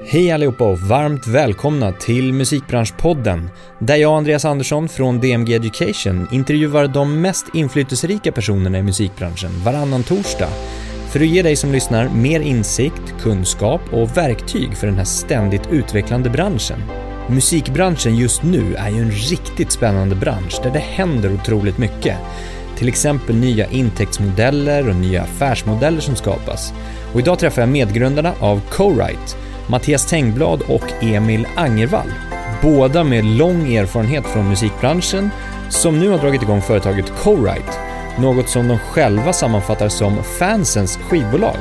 Hej allihopa och varmt välkomna till Musikbranschpodden där jag Andreas Andersson från DMG Education intervjuar de mest inflytelserika personerna i musikbranschen varannan torsdag för att ge dig som lyssnar mer insikt, kunskap och verktyg för den här ständigt utvecklande branschen. Musikbranschen just nu är ju en riktigt spännande bransch där det händer otroligt mycket. Till exempel nya intäktsmodeller och nya affärsmodeller som skapas. Och idag träffar jag medgrundarna av Co-Write Mattias Tengblad och Emil Angervall. Båda med lång erfarenhet från musikbranschen som nu har dragit igång företaget Co-Write, något som de själva sammanfattar som fansens skivbolag.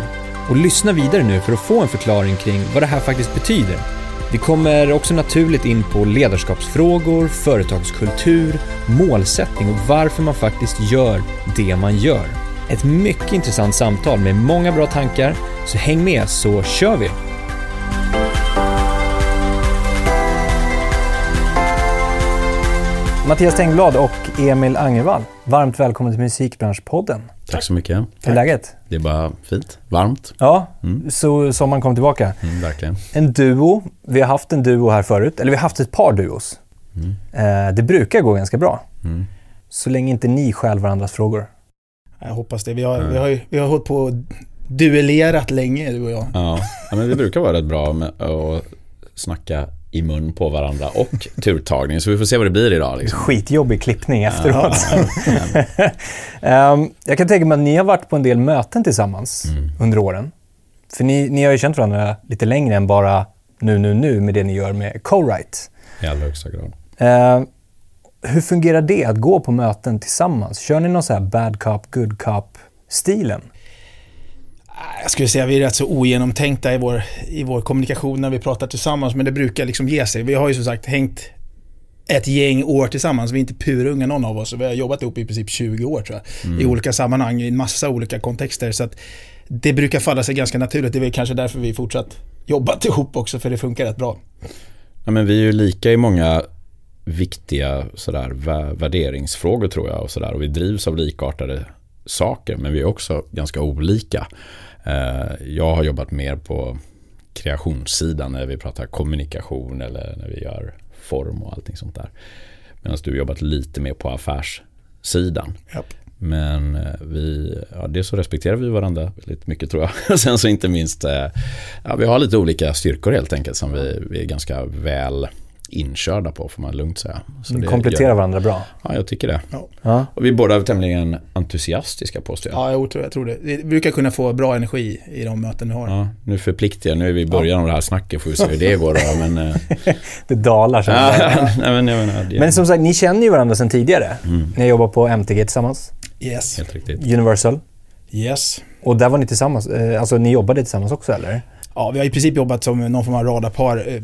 Och lyssna vidare nu för att få en förklaring kring vad det här faktiskt betyder. Vi kommer också naturligt in på ledarskapsfrågor, företagskultur, målsättning och varför man faktiskt gör det man gör. Ett mycket intressant samtal med många bra tankar, så häng med så kör vi! Mattias Tengblad och Emil Angervall, varmt välkommen till Musikbranschpodden. Tack så mycket. Hur är läget? Det är bara fint. Varmt. Ja, mm. så sommaren kom tillbaka. Mm, verkligen. En duo. Vi har haft en duo här förut, eller vi har haft ett par duos. Mm. Eh, det brukar gå ganska bra. Mm. Så länge inte ni stjäl varandras frågor. Jag hoppas det. Vi har, vi har, vi har hållit på och duellerat länge, du och jag. Ja, men det brukar vara rätt bra med att snacka i mun på varandra och turtagning. Så vi får se vad det blir idag. Liksom. Skitjobbig klippning efteråt. Um, jag kan tänka mig att ni har varit på en del möten tillsammans mm. under åren. För ni, ni har ju känt varandra lite längre än bara nu, nu, nu med det ni gör med Co-Write. I allra högsta grad. Uh, hur fungerar det att gå på möten tillsammans? Kör ni någon så här bad cop, good cop-stilen? Jag skulle säga att vi är rätt så ogenomtänkta i vår, i vår kommunikation när vi pratar tillsammans, men det brukar liksom ge sig. Vi har ju som sagt hängt ett gäng år tillsammans. Vi är inte purunga någon av oss. Vi har jobbat ihop i princip 20 år tror jag. Mm. I olika sammanhang, i en massa olika kontexter. Så det brukar falla sig ganska naturligt. Det är väl kanske därför vi fortsatt jobbat ihop också, för det funkar rätt bra. Ja, men vi är ju lika i många viktiga sådär, värderingsfrågor tror jag. Och, sådär, och vi drivs av likartade saker, men vi är också ganska olika. Eh, jag har jobbat mer på kreationssidan när vi pratar kommunikation eller när vi gör form och allting sånt där. Medan du har jobbat lite mer på affärssidan. Yep. Men eh, vi, ja, det så respekterar vi varandra väldigt mycket tror jag. Sen så inte minst, eh, ja, vi har lite olika styrkor helt enkelt som vi, vi är ganska väl inkörda på får man lugnt säga. Så Ni kompletterar gör... varandra bra. Ja, jag tycker det. Ja. Och vi är båda tämligen entusiastiska påstår jag. Ja, jag tror, jag tror det. Vi brukar kunna få bra energi i de möten vi har. Ja, nu förpliktar jag. Nu är vi i början ja. av det här snacket, får vi se hur det går. Då, men, eh, det dalar så. Ja, men, menar, det... men som sagt, ni känner ju varandra sedan tidigare. Mm. Ni jobbar på MTG tillsammans. Yes. Helt riktigt. Universal. Yes. Och där var ni tillsammans, eh, alltså ni jobbade tillsammans också eller? Ja, vi har i princip jobbat som någon form av radarpar eh,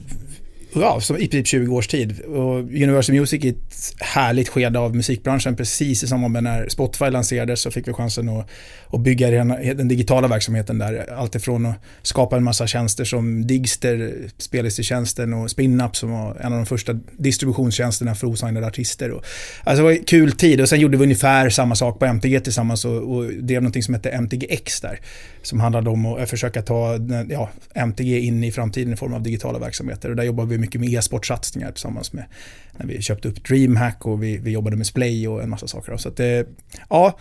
ja, som i princip 20 års tid. Och Universal Music är ett härligt skede av musikbranschen. Precis i samband med när Spotify lanserades så fick vi chansen att, att bygga den, den digitala verksamheten där. Alltifrån att skapa en massa tjänster som Digster, spellistetjänsten och Spinup som var en av de första distributionstjänsterna för osignade artister. Och, alltså det var en kul tid och sen gjorde vi ungefär samma sak på MTG tillsammans och, och drev någonting som hette MTGX där. Som handlade om att försöka ta ja, MTG in i framtiden i form av digitala verksamheter. Och där jobbar vi mycket med e-sportsatsningar tillsammans med när vi köpte upp DreamHack och vi, vi jobbade med Splay och en massa saker. Så att ja,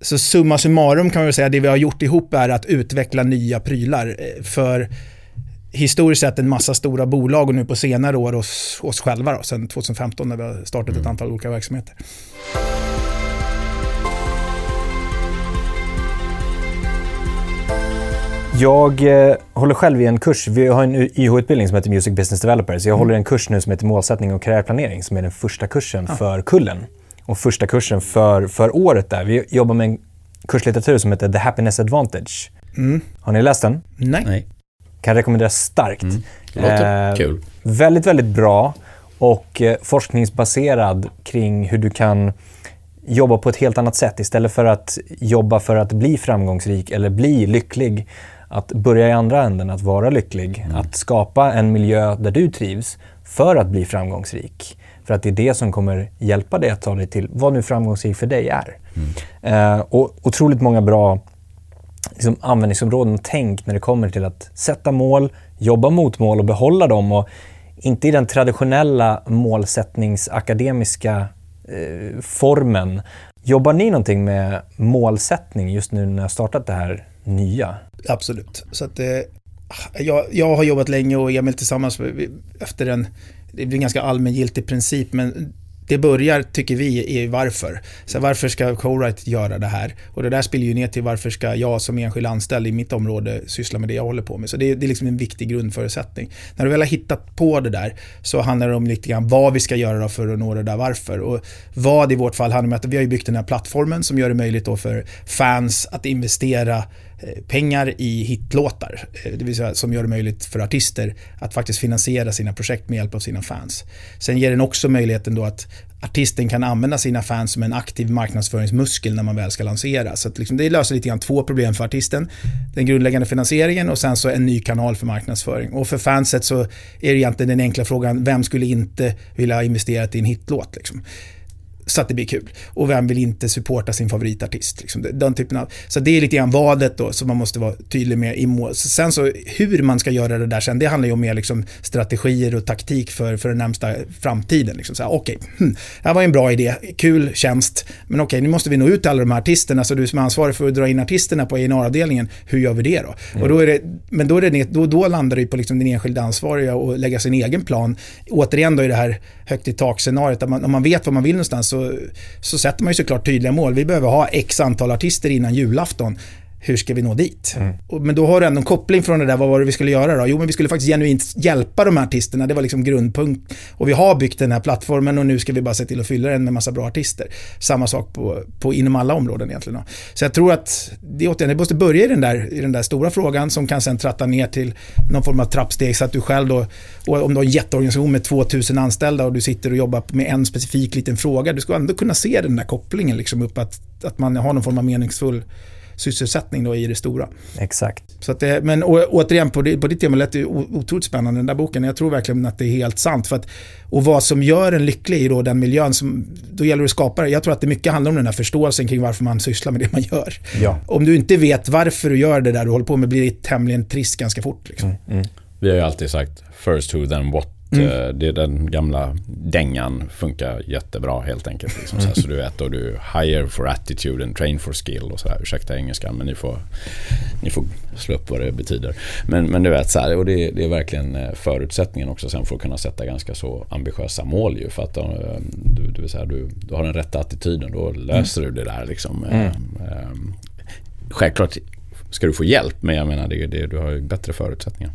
så summa summarum kan man väl säga, det vi har gjort ihop är att utveckla nya prylar eh, för historiskt sett en massa stora bolag och nu på senare år oss, oss själva då, sen 2015 när vi har startat ett mm. antal olika verksamheter. Jag eh, håller själv i en kurs. Vi har en YH-utbildning som heter Music Business Developers. Jag mm. håller en kurs nu som heter Målsättning och karriärplanering som är den första kursen ah. för kullen. Och första kursen för, för året där. Vi jobbar med en kurslitteratur som heter The Happiness Advantage. Mm. Har ni läst den? Nej. Nej. Kan rekommendera starkt. Mm. Låter eh, kul. Väldigt, väldigt bra och eh, forskningsbaserad kring hur du kan jobba på ett helt annat sätt. Istället för att jobba för att bli framgångsrik eller bli lycklig att börja i andra änden, att vara lycklig. Mm. Att skapa en miljö där du trivs för att bli framgångsrik. För att det är det som kommer hjälpa dig att ta dig till vad nu framgångsrik för dig är. Mm. Eh, och otroligt många bra liksom, användningsområden och tänk när det kommer till att sätta mål, jobba mot mål och behålla dem. Och inte i den traditionella målsättningsakademiska eh, formen. Jobbar ni någonting med målsättning just nu när har startat det här nya? Absolut. Så att, eh, jag, jag har jobbat länge och Emil tillsammans efter en, det blir en ganska allmängiltig princip, men det börjar, tycker vi, i varför. Så varför ska Co-Write göra det här? Och det där spelar ju ner till varför ska jag som enskild anställd i mitt område syssla med det jag håller på med. Så det, det är liksom en viktig grundförutsättning. När du väl har hittat på det där så handlar det om lite grann vad vi ska göra för att nå det där varför. Och vad i vårt fall handlar om att vi har byggt den här plattformen som gör det möjligt då för fans att investera Eh, pengar i hitlåtar. Eh, det vill säga som gör det möjligt för artister att faktiskt finansiera sina projekt med hjälp av sina fans. Sen ger den också möjligheten då att artisten kan använda sina fans som en aktiv marknadsföringsmuskel när man väl ska lansera. Så liksom det löser lite grann två problem för artisten. Den grundläggande finansieringen och sen så en ny kanal för marknadsföring. Och för fanset så är det egentligen den enkla frågan, vem skulle inte vilja investera i en hitlåt? Liksom? Så att det blir kul. Och vem vill inte supporta sin favoritartist? Liksom, den typen av, så det är lite grann vadet då som man måste vara tydlig med i mål. Sen så hur man ska göra det där sen, det handlar ju om mer liksom strategier och taktik för, för den närmsta framtiden. Liksom. Okej, okay, hmm, det här var en bra idé, kul tjänst, men okej, okay, nu måste vi nå ut till alla de här artisterna, så du som är ansvarig för att dra in artisterna på A&amppr-avdelningen, hur gör vi det då? Mm. Och då är det, men då, är det, då, då landar det på liksom den enskilda ansvariga och lägga sin egen plan. Återigen då i det här högt i tak-scenariot, om man vet vad man vill någonstans så så, sätter man ju såklart tydliga mål. Vi behöver ha x antal artister innan julafton hur ska vi nå dit? Mm. Men då har du ändå en koppling från det där, vad var det vi skulle göra då? Jo, men vi skulle faktiskt genuint hjälpa de här artisterna, det var liksom grundpunkt. Och vi har byggt den här plattformen och nu ska vi bara se till att fylla den med massa bra artister. Samma sak på, på inom alla områden egentligen. Så jag tror att det, återigen, det måste börja i den, där, i den där stora frågan som kan sen tratta ner till någon form av trappsteg så att du själv då, om du har en jätteorganisation med 2000 anställda och du sitter och jobbar med en specifik liten fråga, du ska ändå kunna se den där kopplingen liksom upp att, att man har någon form av meningsfull sysselsättning då i det stora. Exakt. Så att det, men å, återigen, på, det, på ditt tema lät det otroligt spännande den där boken. Jag tror verkligen att det är helt sant. För att, och vad som gör en lycklig i då den miljön, som, då gäller det att skapa det. Jag tror att det mycket handlar om den här förståelsen kring varför man sysslar med det man gör. Ja. Om du inte vet varför du gör det där du håller på med blir det tämligen trist ganska fort. Liksom. Mm, mm. Vi har ju alltid sagt first who then what Mm. Eh, det, den gamla dängan funkar jättebra helt enkelt. Liksom. Så, här, så du vet, och du hire for attitude and train for skill och sådär. Ursäkta engelskan men ni får, ni får slå upp vad det betyder. Men, men du vet, så här, och det, det, är verkligen eh, förutsättningen också sen för att kunna sätta ganska så ambitiösa mål ju. För att eh, du, du, så här, du, du har den rätta attityden, då löser mm. du det där liksom. Mm. Självklart ska du få hjälp men jag menar det, det, du har ju bättre förutsättningar.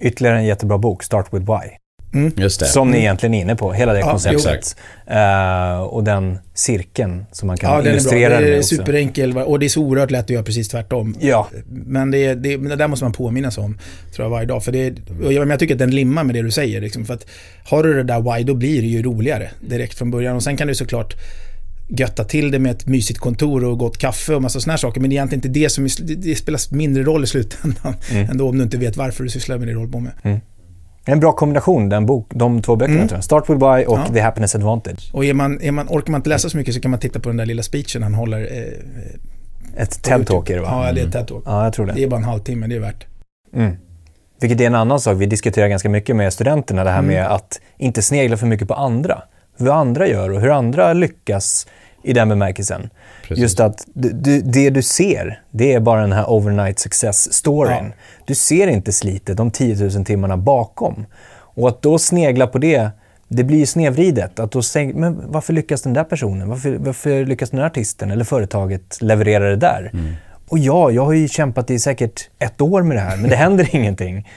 Ytterligare en jättebra bok, Start with Why. Mm. Som ni egentligen är inne på, hela det ja, konceptet. Uh, och den cirkeln som man kan ja, illustrera den är bra. Det är superenkel och det är så oerhört lätt att göra precis tvärtom. Ja. Men det, det, det där måste man påminna sig om, tror jag, varje dag. För det, jag, jag tycker att den limmar med det du säger. Liksom, för att har du det där why, då blir det ju roligare direkt från början. Och sen kan du såklart götta till det med ett mysigt kontor och gott kaffe och massa sådana saker. Men det är egentligen inte det som, det spelar mindre roll i slutändan. Mm. Ändå om du inte vet varför du sysslar med det du håller på med. Mm. En bra kombination, den bok, de två böckerna mm. tror jag. Start with Why och ja. The Happiness Advantage. Och är man, är man, orkar man inte läsa så mycket så kan man titta på den där lilla speechen han håller. Eh, ett TED-talk är det va? Ja, det är ett mm. TED-talk. Ja, jag tror det. Det är bara en halvtimme, det är värt. Mm. Vilket är en annan sak, vi diskuterar ganska mycket med studenterna, det här mm. med att inte snegla för mycket på andra. Hur andra gör och hur andra lyckas i den bemärkelsen. Precis. Just att du, det du ser, det är bara den här overnight success-storyn. Ja. Du ser inte slitet, de 10 000 timmarna bakom. Och att då snegla på det, det blir ju snedvridet. Att då säg, men varför lyckas den där personen? Varför, varför lyckas den där artisten eller företaget leverera det där? Mm. Och ja, jag har ju kämpat i säkert ett år med det här, men det händer ingenting.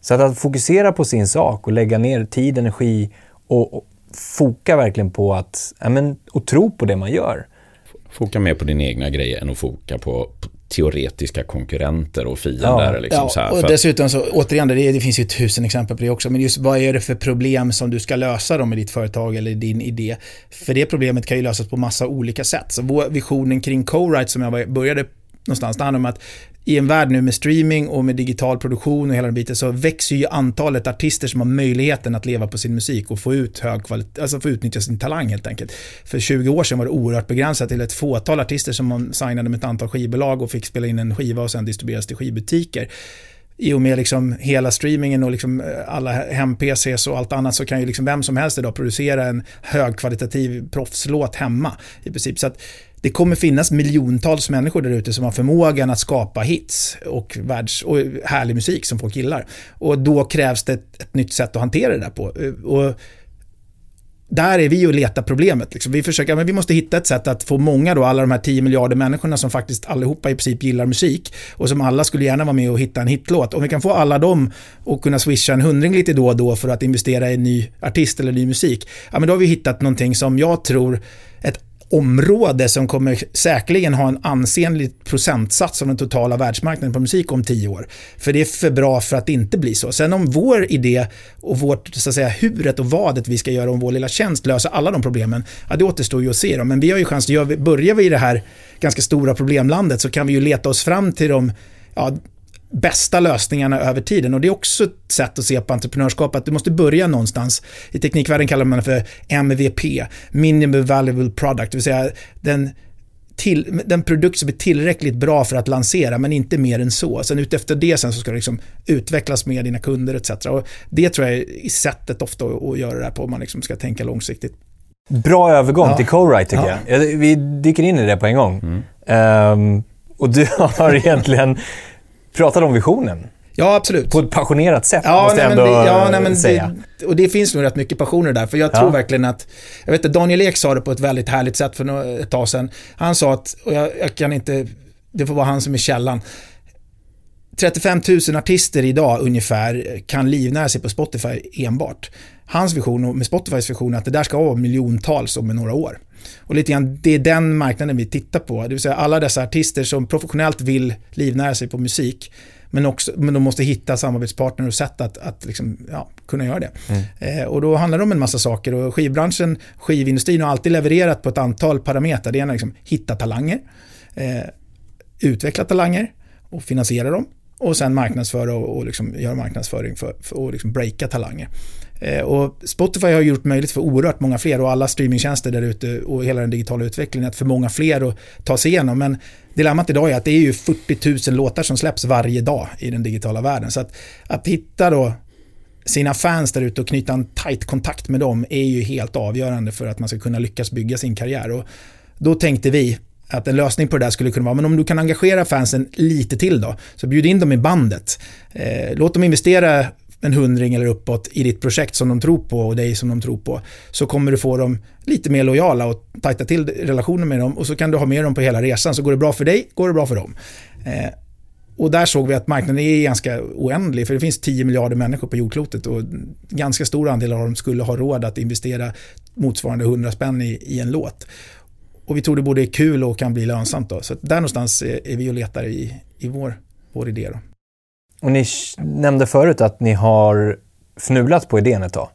Så att, att fokusera på sin sak och lägga ner tid, energi och, och foka verkligen på att, ja, men, och tro på det man gör. Foka mer på din egna grej än att foka på teoretiska konkurrenter och fiender. Ja, liksom, ja, och dessutom så, återigen, det, det finns ju tusen exempel på det också, men just vad är det för problem som du ska lösa då med ditt företag eller din idé? För det problemet kan ju lösas på massa olika sätt. Så vår visionen kring co-write som jag började någonstans, det handlar om att i en värld nu med streaming och med digital produktion och hela den biten så växer ju antalet artister som har möjligheten att leva på sin musik och få ut hög kvalitet, alltså få utnyttja sin talang helt enkelt. För 20 år sedan var det oerhört begränsat till ett fåtal artister som man signade med ett antal skivbolag och fick spela in en skiva och sen distribueras till skivbutiker i och med liksom hela streamingen och liksom eh, alla hem-PCs och allt annat så kan ju liksom vem som helst idag producera en högkvalitativ proffslåt hemma i princip. Så att det kommer finnas miljontals människor där ute som har förmågan att skapa hits och, världs och härlig musik som folk gillar. Och då krävs det ett, ett nytt sätt att hantera det där på. Och där är vi och letar problemet. Liksom. Vi försöker, men vi måste hitta ett sätt att få många då, alla de här 10 miljarder människorna som faktiskt allihopa i princip gillar musik och som alla skulle gärna vara med och hitta en hitlåt. Om vi kan få alla dem att kunna swisha en hundring lite då och då för att investera i en ny artist eller ny musik, ja men då har vi hittat någonting som jag tror ett område som kommer säkerligen ha en ansenlig procentsats av den totala världsmarknaden på musik om tio år. För det är för bra för att inte bli så. Sen om vår idé och vårt, så att säga, huret och vadet vi ska göra om vår lilla tjänst löser alla de problemen, ja det återstår ju att se. Då. Men vi har ju chans börjar vi i det här ganska stora problemlandet så kan vi ju leta oss fram till de ja, bästa lösningarna över tiden. Och det är också ett sätt att se på entreprenörskap, att du måste börja någonstans. I teknikvärlden kallar man det för MVP, Minimum Valuable Product, det vill säga den till, den produkt som är tillräckligt bra för att lansera, men inte mer än så. Sen utefter det sen så ska det liksom utvecklas med dina kunder etc. Och det tror jag är sättet ofta att göra det här på, om man liksom ska tänka långsiktigt. Bra övergång ja. till co-write tycker ja. jag. Vi dyker in i det på en gång. Mm. Um, och du har egentligen pratade om visionen. Ja, absolut. På ett passionerat sätt, ja, måste jag ändå det, ja, nej, men säga. Det, och det finns nog rätt mycket passioner där, för jag ja. tror verkligen att... Jag vet att Daniel Ek sa det på ett väldigt härligt sätt för ett tag sedan. Han sa att, och jag, jag kan inte... Det får vara han som är källan. 35 000 artister idag ungefär kan livnära sig på Spotify enbart. Hans vision med Spotifys vision är att det där ska vara miljontals om några år. Och lite grann, det är den marknaden vi tittar på. Det vill säga alla dessa artister som professionellt vill livnära sig på musik. Men, också, men de måste hitta samarbetspartner och sätt att, att liksom, ja, kunna göra det. Mm. Eh, och då handlar det om en massa saker. Och skivbranschen, skivindustrin har alltid levererat på ett antal parametrar. Det är liksom hitta talanger, eh, utveckla talanger och finansiera dem. Och sen marknadsföra och, och liksom göra marknadsföring för, för att liksom breaka talanger. Eh, och Spotify har gjort möjligt för oerhört många fler och alla streamingtjänster där ute och hela den digitala utvecklingen att för många fler att ta sig igenom. Men dilemmat idag är att det är ju 40 000 låtar som släpps varje dag i den digitala världen. Så att, att hitta då sina fans där ute och knyta en tight kontakt med dem är ju helt avgörande för att man ska kunna lyckas bygga sin karriär. Och då tänkte vi att en lösning på det där skulle kunna vara, men om du kan engagera fansen lite till då, så bjud in dem i bandet. Eh, låt dem investera en hundring eller uppåt i ditt projekt som de tror på och dig som de tror på. Så kommer du få dem lite mer lojala och tajta till relationen med dem och så kan du ha med dem på hela resan. Så går det bra för dig, går det bra för dem. Eh, och där såg vi att marknaden är ganska oändlig för det finns 10 miljarder människor på jordklotet och ganska stor andel av dem skulle ha råd att investera motsvarande 100 spänn i, i en låt. Och vi tror det både är kul och kan bli lönsamt. Då. Så där någonstans är, är vi och letar i, i vår, vår idé. Då. Och ni nämnde förut att ni har fnulat på idén ett tag.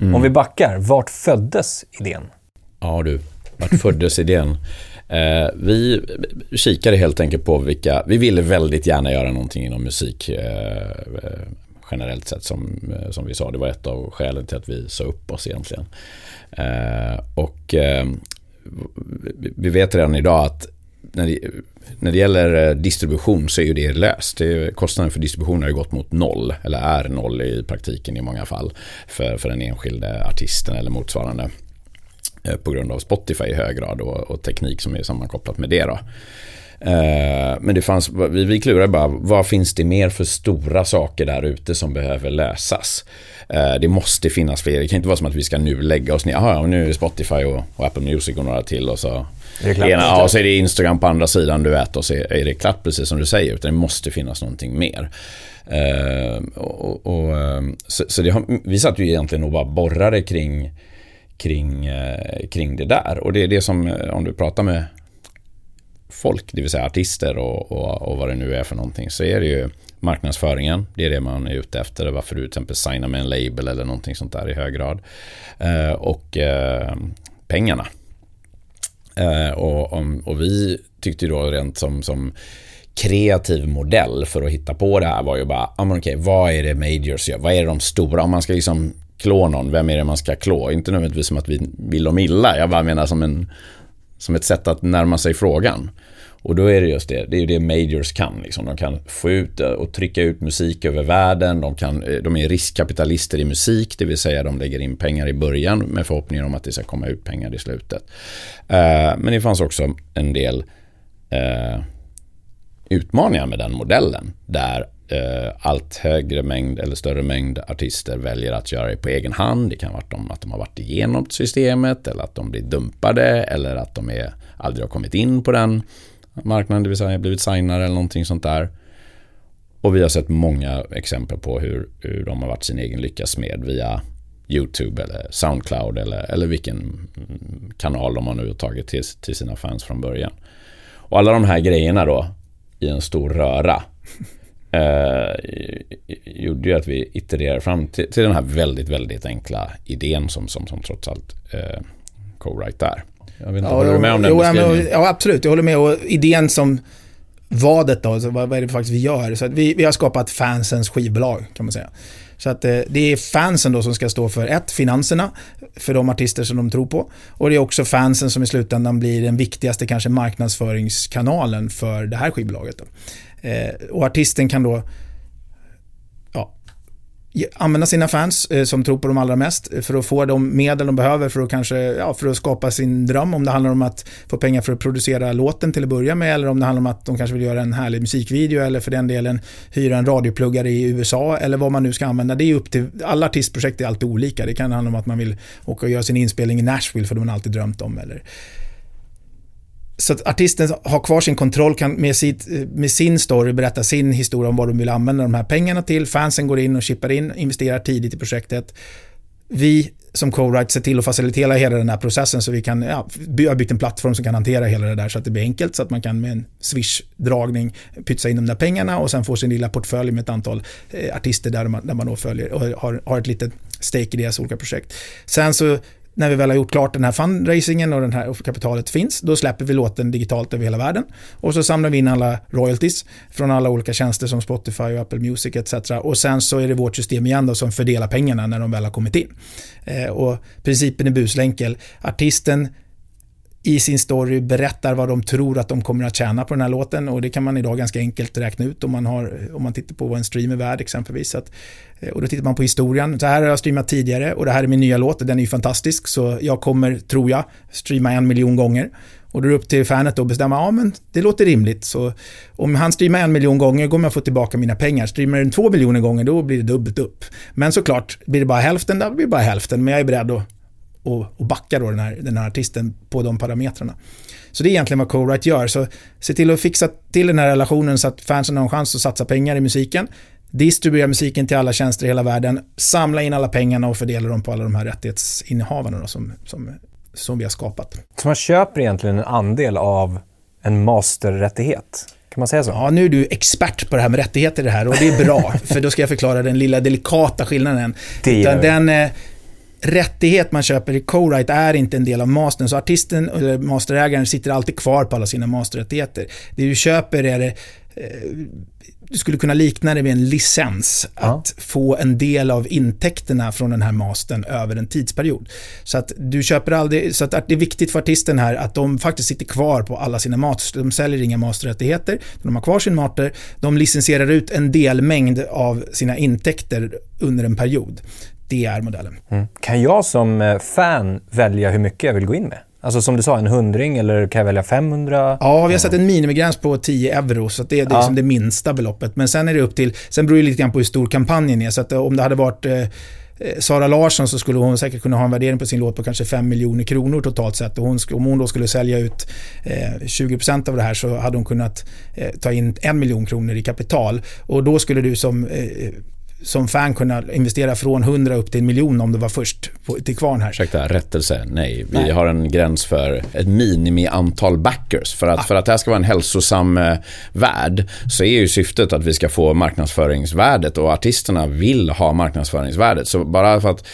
Mm. Om vi backar, vart föddes idén? Ja du, vart föddes idén? Eh, vi kikade helt enkelt på vilka, vi ville väldigt gärna göra någonting inom musik eh, generellt sett som, eh, som vi sa. Det var ett av skälen till att vi sa upp oss egentligen. Eh, och eh, vi vet redan idag att när det, när det gäller eh, distribution så är ju det löst. Det, kostnaden för distribution har ju gått mot noll, eller är noll i praktiken i många fall, för, för den enskilde artisten eller motsvarande. Eh, på grund av Spotify i hög grad och, och teknik som är sammankopplat med det. Då. Eh, men det fanns, vi, vi klurade bara, vad finns det mer för stora saker där ute som behöver lösas? Det måste finnas fler, det kan inte vara som att vi ska nu lägga oss ner, Aha, nu är det Spotify och, och Apple Music och några till och så Ena, ja, så är det Instagram på andra sidan du vet och så är det klart precis som du säger. Utan det måste finnas någonting mer. Uh, och, och, ehm, så, så har, vi satt ju egentligen och bara borrade kring, kring, kring det där. Och det är det som, eh, om du pratar med folk, det vill säga artister och, och, och, vad det nu är för någonting, så är det ju marknadsföringen. Det är det man är ute efter. Varför du till exempel signar med en label eller någonting sånt där i hög grad. Eh, och eh, pengarna. Eh, och, och, vi tyckte då rent som, som kreativ modell för att hitta på det här var ju bara, ja men okej, vad är det majors gör? Vad är det de stora? Om man ska liksom klå någon, vem är det man ska klå? Inte nödvändigtvis som att vi vill dem illa, jag bara menar som, en, som ett sätt att närma sig frågan. Och då är det just det, det är ju det majors kan. Liksom. De kan få ut och trycka ut musik över världen. De, kan, eh, de är riskkapitalister i musik, det vill säga de lägger in pengar i början med förhoppningen om att det ska komma ut pengar i slutet. Eh, men det fanns också en del eh, utmaningar med den modellen. Där Eh, allt högre mängd eller större mängd artister väljer att göra det på egen hand. Det kan vara att de, att de har varit igenom systemet eller att de blir dumpade eller att de är, aldrig har kommit in på den marknaden, det vill säga blivit signare eller någonting sånt där. Och vi har sett många exempel på hur, hur de har varit sin egen lyckas med via YouTube eller Soundcloud eller, eller vilken kanal de har nu tagit till, till sina fans från början. Och alla de här grejerna då i en stor röra eh, gjorde ju att vi itererade fram till, till, den här väldigt, väldigt enkla idén som, som, som trots allt eh, Co-Write är. Jag vet inte, ja, håller du med om den jo, beskrivningen? Ja, absolut. Jag håller med. Och idén som vadet då, så vad, vad är det faktiskt vi gör? Så vi, vi har skapat fansens skivbolag kan man säga. Så att eh, det är fansen då som ska stå för ett, finanserna för de artister som de tror på. Och det är också fansen som i slutändan blir den viktigaste kanske marknadsföringskanalen för det här skivbolaget. Då. Eh, och artisten kan då använda sina fans eh, som tror på dem allra mest eh, för att få de medel de behöver för att kanske, ja, för att skapa sin dröm. Om det handlar om att få pengar för att producera låten till att börja med eller om det handlar om att de kanske vill göra en härlig musikvideo eller för den delen hyra en radiopluggare i USA eller vad man nu ska använda. Det är upp till, alla artistprojekt är alltid olika. Det kan handla om att man vill åka och göra sin inspelning i Nashville för det man alltid drömt om. Eller så att artisten har kvar sin kontroll, kan med, sitt, med sin story berätta sin historia om vad de vill använda de här pengarna till. Fansen går in och chippar in, investerar tidigt i projektet. Vi som co-write ser till att facilitera hela den här processen så vi kan, ja, vi har byggt en plattform som kan hantera hela det där så att det blir enkelt så att man kan med en swish-dragning pytsa in de där pengarna och sen få sin lilla portfölj med ett antal eh, artister där man, där man då följer och har, har ett litet stake i deras olika projekt. Sen så när vi väl har gjort klart den här fundraisingen och, den här, kapitalet finns, då släpper vi låten digitalt över hela världen. Och så samlar vi in alla royalties från alla olika tjänster som Spotify och Apple Music etc. Och sen så är det vårt system igen då som fördelar pengarna när de väl har kommit in. Eh, och principen är buslänkel. Artisten i sin story berättar vad de tror att de kommer att tjäna på den här låten och det kan man idag ganska enkelt räkna ut om man, har, om man tittar på vad en stream är värd exempelvis. Att, eh, och då tittar man på historien. Så här har jag streamat tidigare och det här är min nya låt den är ju fantastisk så jag kommer, tror jag, streama en miljon gånger. Och då är det upp till fanet att bestämma, ja men det låter rimligt. Så om han streamar en miljon gånger kommer jag få tillbaka mina pengar. Streamar den två miljoner gånger då blir det dubbelt upp. Men såklart, blir det bara hälften, då blir det bara hälften. Men jag är beredd att och, och backa då den här, den här artisten på de parametrarna. Så det är egentligen vad Co-Write gör. Så se till att fixa till den här relationen så att fansen har en chans att satsa pengar i musiken. Distribuera musiken till alla tjänster i hela världen. Samla in alla pengarna och fördela dem på alla de här rättighetsinnehavarna då, som, som, som vi har skapat. Så man köper egentligen en andel av en masterrättighet? Kan man säga så? Ja, nu är du expert på det här med rättigheter det här och det är bra. för då ska jag förklara den lilla delikata skillnaden. Det den, eh, rättighet man köper i co-write är inte en del av mastern. Så artisten eller masterägaren sitter alltid kvar på alla sina masterrättigheter. Det du köper är det eh, du skulle kunna likna det vid en licens. Ja. Att få en del av intäkterna från den här mastern över en tidsperiod. Så att du köper aldrig, så att det är viktigt för artisten här att de faktiskt sitter kvar på alla sina masters. De säljer inga masterrättigheter, de har kvar sin master, de licensierar ut en delmängd av sina intäkter under en period. Det är modellen. Mm. Kan jag som eh, fan välja hur mycket jag vill gå in med? Alltså som du sa, en hundring eller kan jag välja 500? Ja, vi har satt en minimigräns på 10 euro, så det är, ja. liksom det minsta beloppet. Men sen är det upp till, sen beror det lite grann på hur stor kampanjen är. Så att eh, om det hade varit eh, Sara Larsson så skulle hon säkert kunna ha en värdering på sin låt på kanske 5 miljoner kronor totalt sett. Och hon, om hon då skulle sälja ut eh, 20% av det här så hade hon kunnat eh, ta in en miljon kronor i kapital. Och då skulle du som eh, som fan kunna investera från 100 upp till en miljon om det var först på, till kvarn här. Ursäkta, rättelse. Nej, vi Nej. har en gräns för ett minimiantal backers. För att, ah. för att det här ska vara en hälsosam eh, värld så är ju syftet att vi ska få marknadsföringsvärdet och artisterna vill ha marknadsföringsvärdet. Så bara för att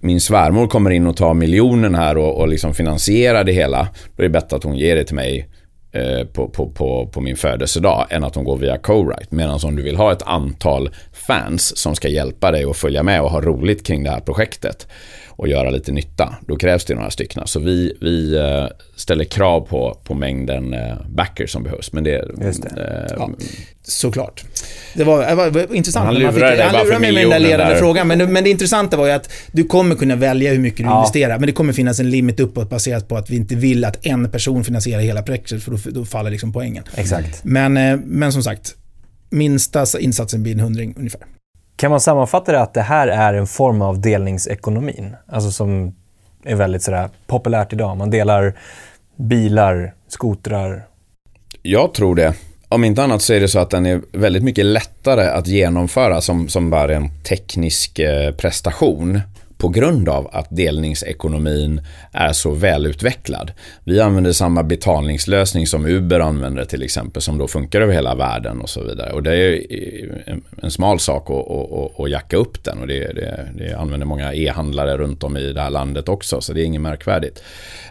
min svärmor kommer in och tar miljonen här och, och liksom finansierar det hela, då är det bättre att hon ger det till mig Eh, på, på, på, på min födelsedag än att de går via co-write. Medan om du vill ha ett antal fans som ska hjälpa dig och följa med och ha roligt kring det här projektet och göra lite nytta, då krävs det några stycken. Så vi, vi eh, ställer krav på, på mängden eh, backers som behövs. Men det, Just det. Eh, Ja, såklart. Det var, det var, intressant. Han lurade dig bara för mig med den där ledande där. frågan. Men, men det intressanta var ju att du kommer kunna välja hur mycket du Ja. investerar. Men det kommer finnas en limit uppåt baserat på att vi inte vill att en person finansierar hela projektet, för då, då faller liksom poängen. Exakt. Men, eh, men som sagt, minsta insatsen blir en hundring ungefär. Kan man sammanfatta det att det här är en form av delningsekonomin? Alltså som är väldigt sådär populärt idag. Man delar bilar, skotrar. Jag tror det. Om inte annat så är det så att den är väldigt mycket lättare att genomföra som, som bara en teknisk eh, prestation på grund av att delningsekonomin är så välutvecklad. Vi använder samma betalningslösning som Uber använder till exempel, som då funkar över hela världen och så vidare. Och det är en, smal sak att, att, att, jacka upp den och det, det, det använder många e-handlare runt om i det här landet också, så det är inget märkvärdigt.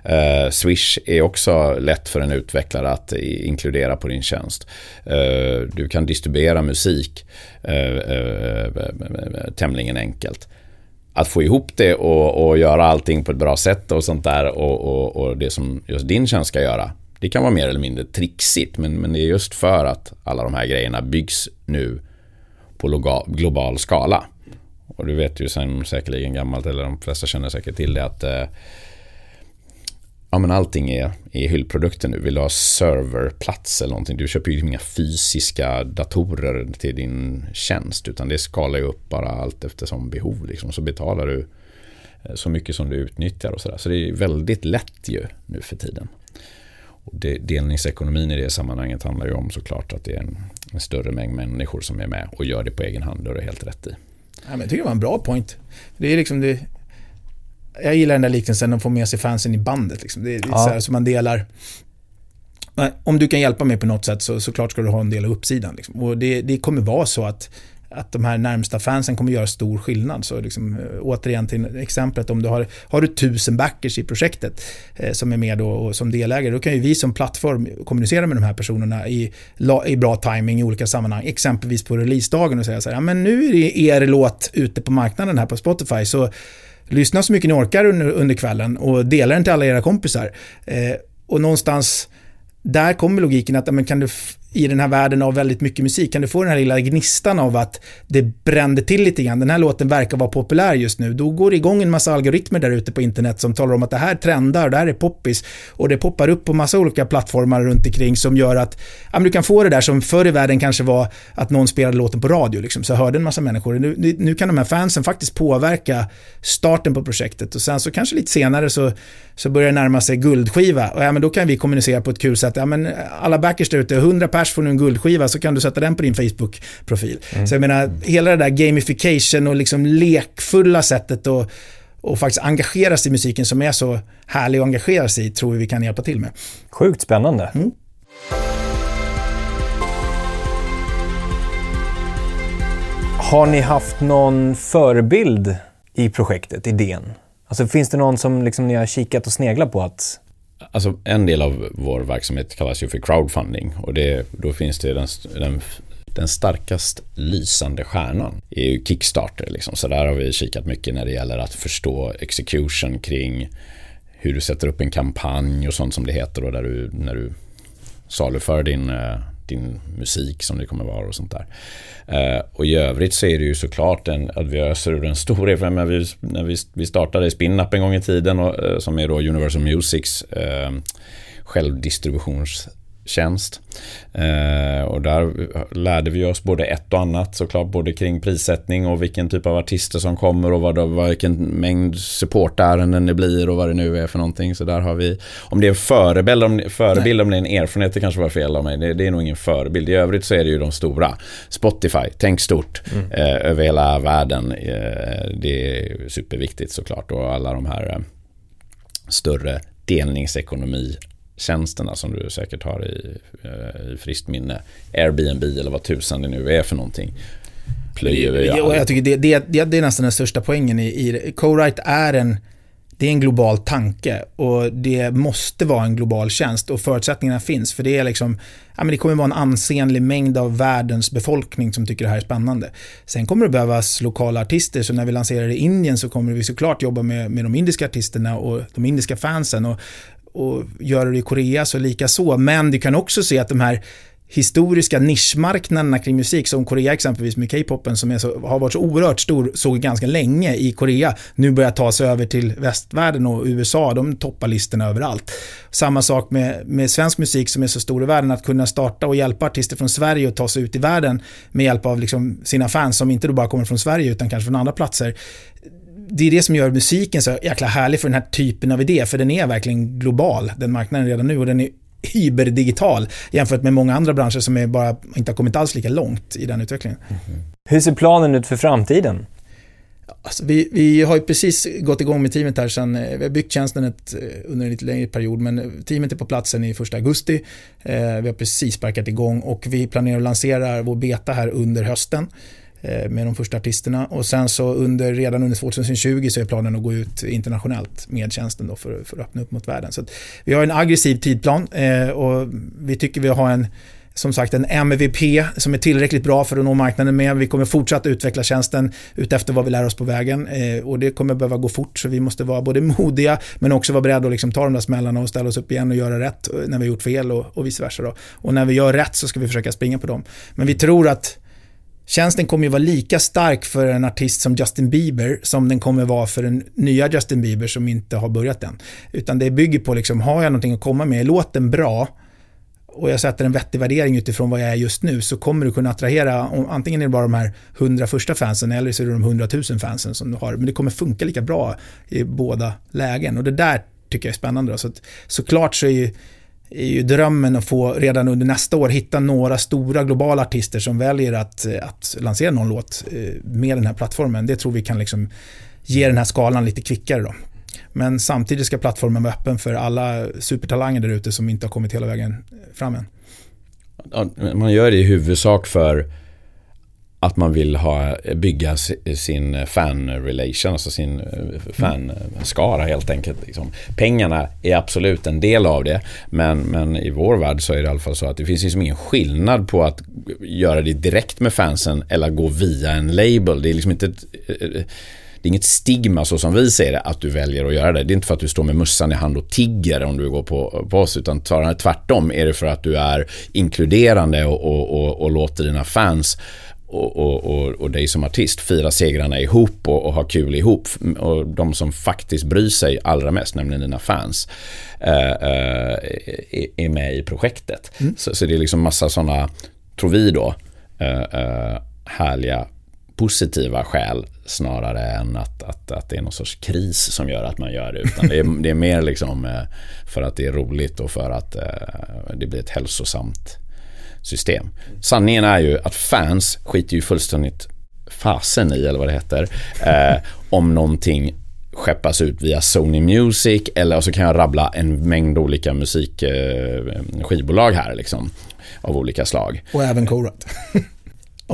Eh, Swish är också lätt för en utvecklare att inkludera på din tjänst. Eh, du kan distribuera musik eh, eh, eh tämligen enkelt. Att få ihop det och, och göra allting på ett bra sätt och sånt där och, och, och det som just din tjänst ska göra. Det kan vara mer eller mindre trixigt men, men det är just för att alla de här grejerna byggs nu på global skala. Och du vet ju sen säkerligen gammalt, eller de flesta känner säkert till det, att eh, ja, men allting är, är hyllprodukter nu. Vill du ha serverplats eller någonting? Du köper ju inga fysiska datorer till din tjänst, utan det skalar ju upp bara allt eftersom behov. Liksom. Så betalar du eh, så mycket som du utnyttjar och sådär. Så det är väldigt lätt ju nu för tiden. Och det, delningsekonomin i det sammanhanget handlar ju om såklart att det är en, en större mängd människor som är med och gör det på egen hand. Det har du helt rätt i. Ja, men jag tycker det var en bra point. Det är liksom det, jag gillar den där liknelsen att få med sig fansen i bandet. Liksom. Det är lite Ja. så här som man delar. Om du kan hjälpa mig på något sätt så såklart ska du ha en del av uppsidan. Liksom. Och det, det kommer vara så att, att de här närmsta fansen kommer göra stor skillnad. Så liksom, eh, återigen till exemplet, om du har, har du tusen backers i projektet eh, som är med då, och som delägare, då kan ju vi som plattform kommunicera med de här personerna i, i bra timing i olika sammanhang. Exempelvis på releasedagen och säga så här, ja, men nu är det er låt ute på marknaden här på Spotify, så lyssna så mycket ni orkar under, under kvällen och dela den till alla era kompisar. Eh, och någonstans där kommer logiken att men kan du i den här världen av väldigt mycket musik, kan du få den här lilla gnistan av att det brände till lite grann, den här låten verkar vara populär just nu, då går det igång en massa algoritmer där ute på internet som talar om att det här trendar, det här är poppis. Och det poppar upp på massa olika plattformar runt omkring som gör att ja, men du kan få det där som förr i världen kanske var att någon spelade låten på radio, liksom, så hörde en massa människor. Nu, nu kan de här fansen faktiskt påverka starten på projektet. Och sen så kanske lite senare så, så börjar det närma sig guldskiva. Och ja, men då kan vi kommunicera på ett kul sätt. Ja, men alla backers där ute, 100 pers får nu en guldskiva så kan du sätta den på din Facebook-profil. Så jag menar, hela det där gamification och liksom lekfulla sättet att och faktiskt engagera sig i musiken som är så härlig att engagera sig i tror vi vi kan hjälpa till med. Sjukt spännande. Mm. Har ni haft någon förebild i projektet, idén? Alltså finns det någon som liksom ni har kikat och sneglat på att Alltså en del av vår verksamhet kallas ju för crowdfunding och det, då finns det den, den, den starkast lysande stjärnan är ju Kickstarter liksom. Så där har vi kikat mycket när det gäller att förstå execution kring hur du sätter upp en kampanj och sånt som det heter och där du, när du saluför din, eh, din musik som det kommer vara och sånt där. Eh, och i övrigt så är det ju såklart en, att vi öser ur en stor erfarenhet. Vi, när vi, vi startade Spinup en gång i tiden och, eh, som är då Universal Musics eh, självdistributions tjänst. Eh, och där lärde vi oss både ett och annat såklart, både kring prissättning och vilken typ av artister som kommer och vad det, vilken mängd supportärenden det blir och vad det nu är för någonting. Så där har vi, om det är en förebild, om, förebild, om det är en erfarenhet, det kanske var fel av mig. Det, det är nog ingen förebild. I övrigt så är det ju de stora. Spotify, tänk stort Mm. eh, över hela världen. Eh, det är superviktigt såklart och alla de här eh, större delningsekonomi tjänsterna som du säkert har i, eh, i friskt minne. Airbnb eller vad tusan det nu är för någonting. Plöjer vi jag tycker det, det, det, det är nästan den största poängen i, i. Co-write är en det är en global tanke och det måste vara en global tjänst och förutsättningarna finns för det är liksom, ja men det kommer vara en ansenlig mängd av världens befolkning som tycker det här är spännande. Sen kommer det behövas lokala artister så när vi lanserar i Indien så kommer vi såklart jobba med, med de indiska artisterna och de indiska fansen och, och göra det i Korea så lika så. Men du kan också se att de här historiska nischmarknaderna kring musik som Korea exempelvis med K-popen som så, har varit så oerhört stor, såg ganska länge i Korea, nu börjar ta sig över till västvärlden och USA, de toppar listorna överallt. Samma sak med, med svensk musik som är så stor i världen, att kunna starta och hjälpa artister från Sverige att ta sig ut i världen med hjälp av liksom sina fans som inte då bara kommer från Sverige utan kanske från andra platser det är det som gör musiken så jäkla härlig för den här typen av idé, för den är verkligen global, den marknaden redan nu och den är hyberdigital jämfört med många andra branscher som är bara inte har kommit alls lika långt i den utvecklingen. Mm. Hur ser planen ut för framtiden? Alltså vi, vi har ju precis gått igång med teamet här sen, vi har byggt tjänsten ett, under en lite längre period, men teamet är på platsen i första augusti. Eh, vi har precis sparkat igång och vi planerar att lansera vår beta här under hösten. Eh, med de första artisterna. Och sen så under, redan under 2020 så är planen att gå ut internationellt med tjänsten då för, för att öppna upp mot världen. Så vi har en aggressiv tidplan eh, och vi tycker vi har en som sagt en MVP som är tillräckligt bra för att nå marknaden med. Vi kommer fortsatt utveckla tjänsten utefter vad vi lär oss på vägen eh, och det kommer behöva gå fort så vi måste vara både modiga men också vara beredda att liksom ta de där smällarna och ställa oss upp igen och göra rätt eh, när vi har gjort fel och, och vice versa. Då. Och när vi gör rätt så ska vi försöka springa på dem. Men vi tror att Tjänsten kommer ju vara lika stark för en artist som Justin Bieber som den kommer vara för den nya Justin Bieber som inte har börjat än. Utan det bygger på, liksom, har jag någonting att komma med, låt den bra och jag sätter en vettig värdering utifrån vad jag är just nu så kommer du kunna attrahera, antingen är det bara de här hundra första fansen eller så är det de hundratusen fansen som du har. Men det kommer funka lika bra i båda lägen och det där tycker jag är spännande. Så att, såklart så är ju är ju drömmen att få redan under nästa år hitta några stora globala artister som väljer att, eh, att lansera någon låt eh, med den här plattformen. Det tror vi kan liksom ge den här skalan lite kvickare då. Men samtidigt ska plattformen vara öppen för alla supertalanger där ute som inte har kommit hela vägen eh, fram än. Man gör det i huvudsak för att man vill ha, bygga sin fan-relation, alltså sin eh, fanskara eh, helt enkelt. Liksom. Pengarna är absolut en del av det, men, men i vår värld så är det i alla fall så att det finns liksom ingen skillnad på att göra det direkt med fansen eller gå via en label. Det är liksom inte ett, eh, det är inget stigma så som vi ser det att du väljer att göra det. Det är inte för att du står med mössan i hand och tigger om du går på, på oss utan tvärtom är det för att du är inkluderande och, och, och, och låter dina fans och, och, och, och dig som artist fira segrarna ihop och, och ha kul ihop. Och de som faktiskt bryr sig allra mest, nämligen dina fans, äh, äh, är med i projektet. Mm. Så, så, det är liksom massa sådana, tror vi då, äh, härliga positiva skäl snarare än att, att, att det är någon sorts kris som gör att man gör det. Utan det är, det är mer liksom för att det är roligt och för att det blir ett hälsosamt system. Sanningen är ju att fans skiter ju fullständigt fasen i, eller vad det heter, eh, om någonting skeppas ut via Sony Music eller så kan jag rabbla en mängd olika musikskivbolag eh, här liksom. Av olika slag. Och även Korat.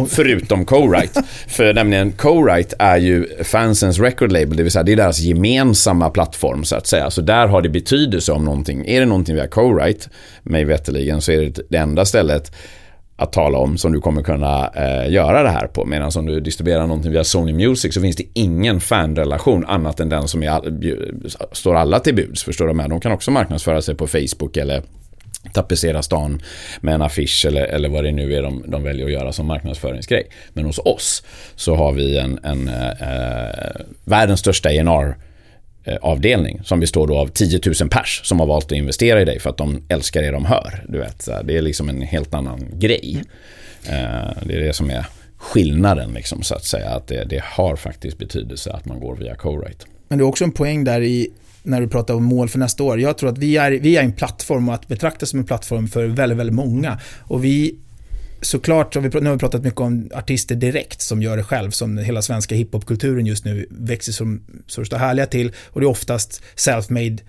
Förutom Co-Write. För nämligen Co-Write är ju fansens record label, det vill säga det är deras gemensamma plattform så att säga. Så där har det betydelse om någonting. Är det någonting via Co-Write, mig veterligen, så är det det enda stället att tala om som du kommer kunna eh, göra det här på. Medan om du distribuerar någonting via Sony Music så finns det ingen fanrelation annat än den som är, står alla till buds. Förstår du med? De kan också marknadsföra sig på Facebook eller tapetsera stan med en affisch eller, eller vad det nu är de, de väljer att göra som marknadsföringsgrej. Men hos oss så har vi en, en eh, världens största ENR eh, avdelning som består då av 10 000 pers som har valt att investera i dig för att de älskar det de hör. Du vet, det är liksom en helt annan grej. Eh, det är det som är skillnaden liksom, så att säga. Att det, det har faktiskt betydelse att man går via co-write. Men det är också en poäng där i när du pratar om mål för nästa år. Jag tror att vi är, vi är en plattform och att betrakta som en plattform för väldigt, väldigt många. Och vi såklart, nu har vi pratat mycket om artister direkt som gör det själv, som hela svenska hiphopkulturen just nu växer som så det står härliga till och det är oftast self-made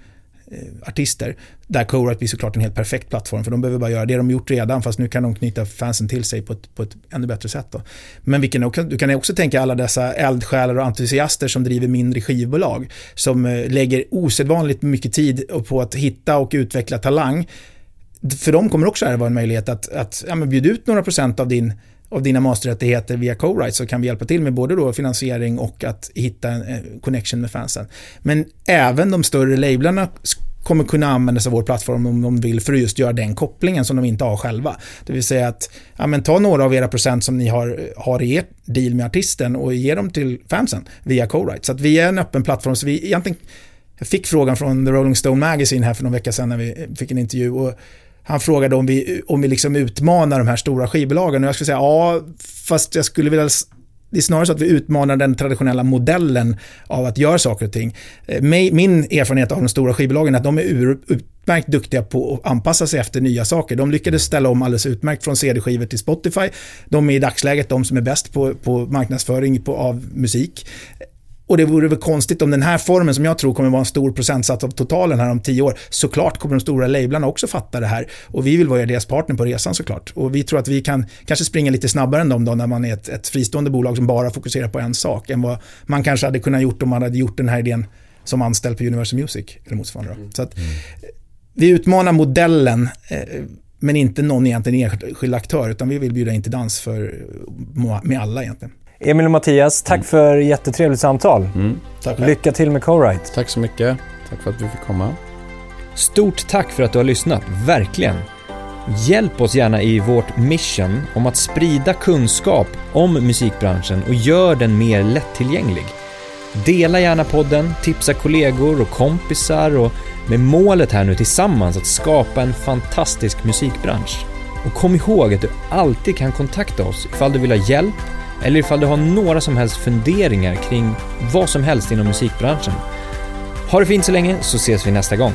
Eh, artister. Där Co-Write blir såklart en helt perfekt plattform för de behöver bara göra det de gjort redan fast nu kan de knyta fansen till sig på ett, på ett ännu bättre sätt. Då. Men vi kan, du kan också tänka alla dessa eldsjälar och entusiaster som driver mindre skivbolag som eh, lägger osedvanligt mycket tid på att hitta och utveckla talang. För dem kommer också det vara en möjlighet att, att ja, bjuda ut några procent av din av dina masterrättigheter via co-write så kan vi hjälpa till med både då finansiering och att hitta en eh, connection med fansen. Men även de större lablarna kommer kunna använda sig av vår plattform om de vill för att just göra den kopplingen som de inte har själva. Det vill säga att ja, men ta några av era procent som ni har, har i ert deal med artisten och ge dem till fansen via co-write. Så att vi är en öppen plattform. Så vi egentligen, jag fick frågan från The Rolling Stone Magazine här för någon vecka sedan när vi eh, fick en intervju. Och han frågade om vi, om vi liksom utmanar de här stora skivbolagen och jag skulle säga ja, fast jag skulle vilja det är snarare så att vi utmanar den traditionella modellen av att göra saker och ting. Eh, min erfarenhet av de stora skivbolagen är att de är utmärkt duktiga på att anpassa sig efter nya saker. De lyckades ställa om alldeles utmärkt från CD-skivor till Spotify. De är i dagsläget de som är bäst på, på marknadsföring på, av musik. Och det vore väl konstigt om den här formen som jag tror kommer vara en stor procentsats av totalen här om tio år, såklart kommer de stora lablarna också fatta det här. Och vi vill vara deras partner på resan såklart. Och vi tror att vi kan kanske springa lite snabbare än dem då när man är ett, ett fristående bolag som bara fokuserar på en sak än vad man kanske hade kunnat gjort om man hade gjort den här idén som anställd på Universal Music eller motsvarande. Mm. Så att, vi utmanar modellen eh, men inte någon egentligen enskild aktör utan vi vill bjuda in till dans för, med alla egentligen. Emil och Mattias, tack mm. för jättetrevligt samtal. Mm. Tack Lycka till med Co-Write. Tack så mycket. Tack för att vi fick komma. Stort tack för att du har lyssnat, verkligen. Hjälp oss gärna i vårt mission om att sprida kunskap om musikbranschen och gör den mer lättillgänglig. Dela gärna podden, tipsa kollegor och kompisar och med målet här nu tillsammans att skapa en fantastisk musikbransch. Och kom ihåg att du alltid kan kontakta oss ifall du vill ha hjälp eller ifall du har några som helst funderingar kring vad som helst inom musikbranschen. Ha det fint så länge så ses vi nästa gång.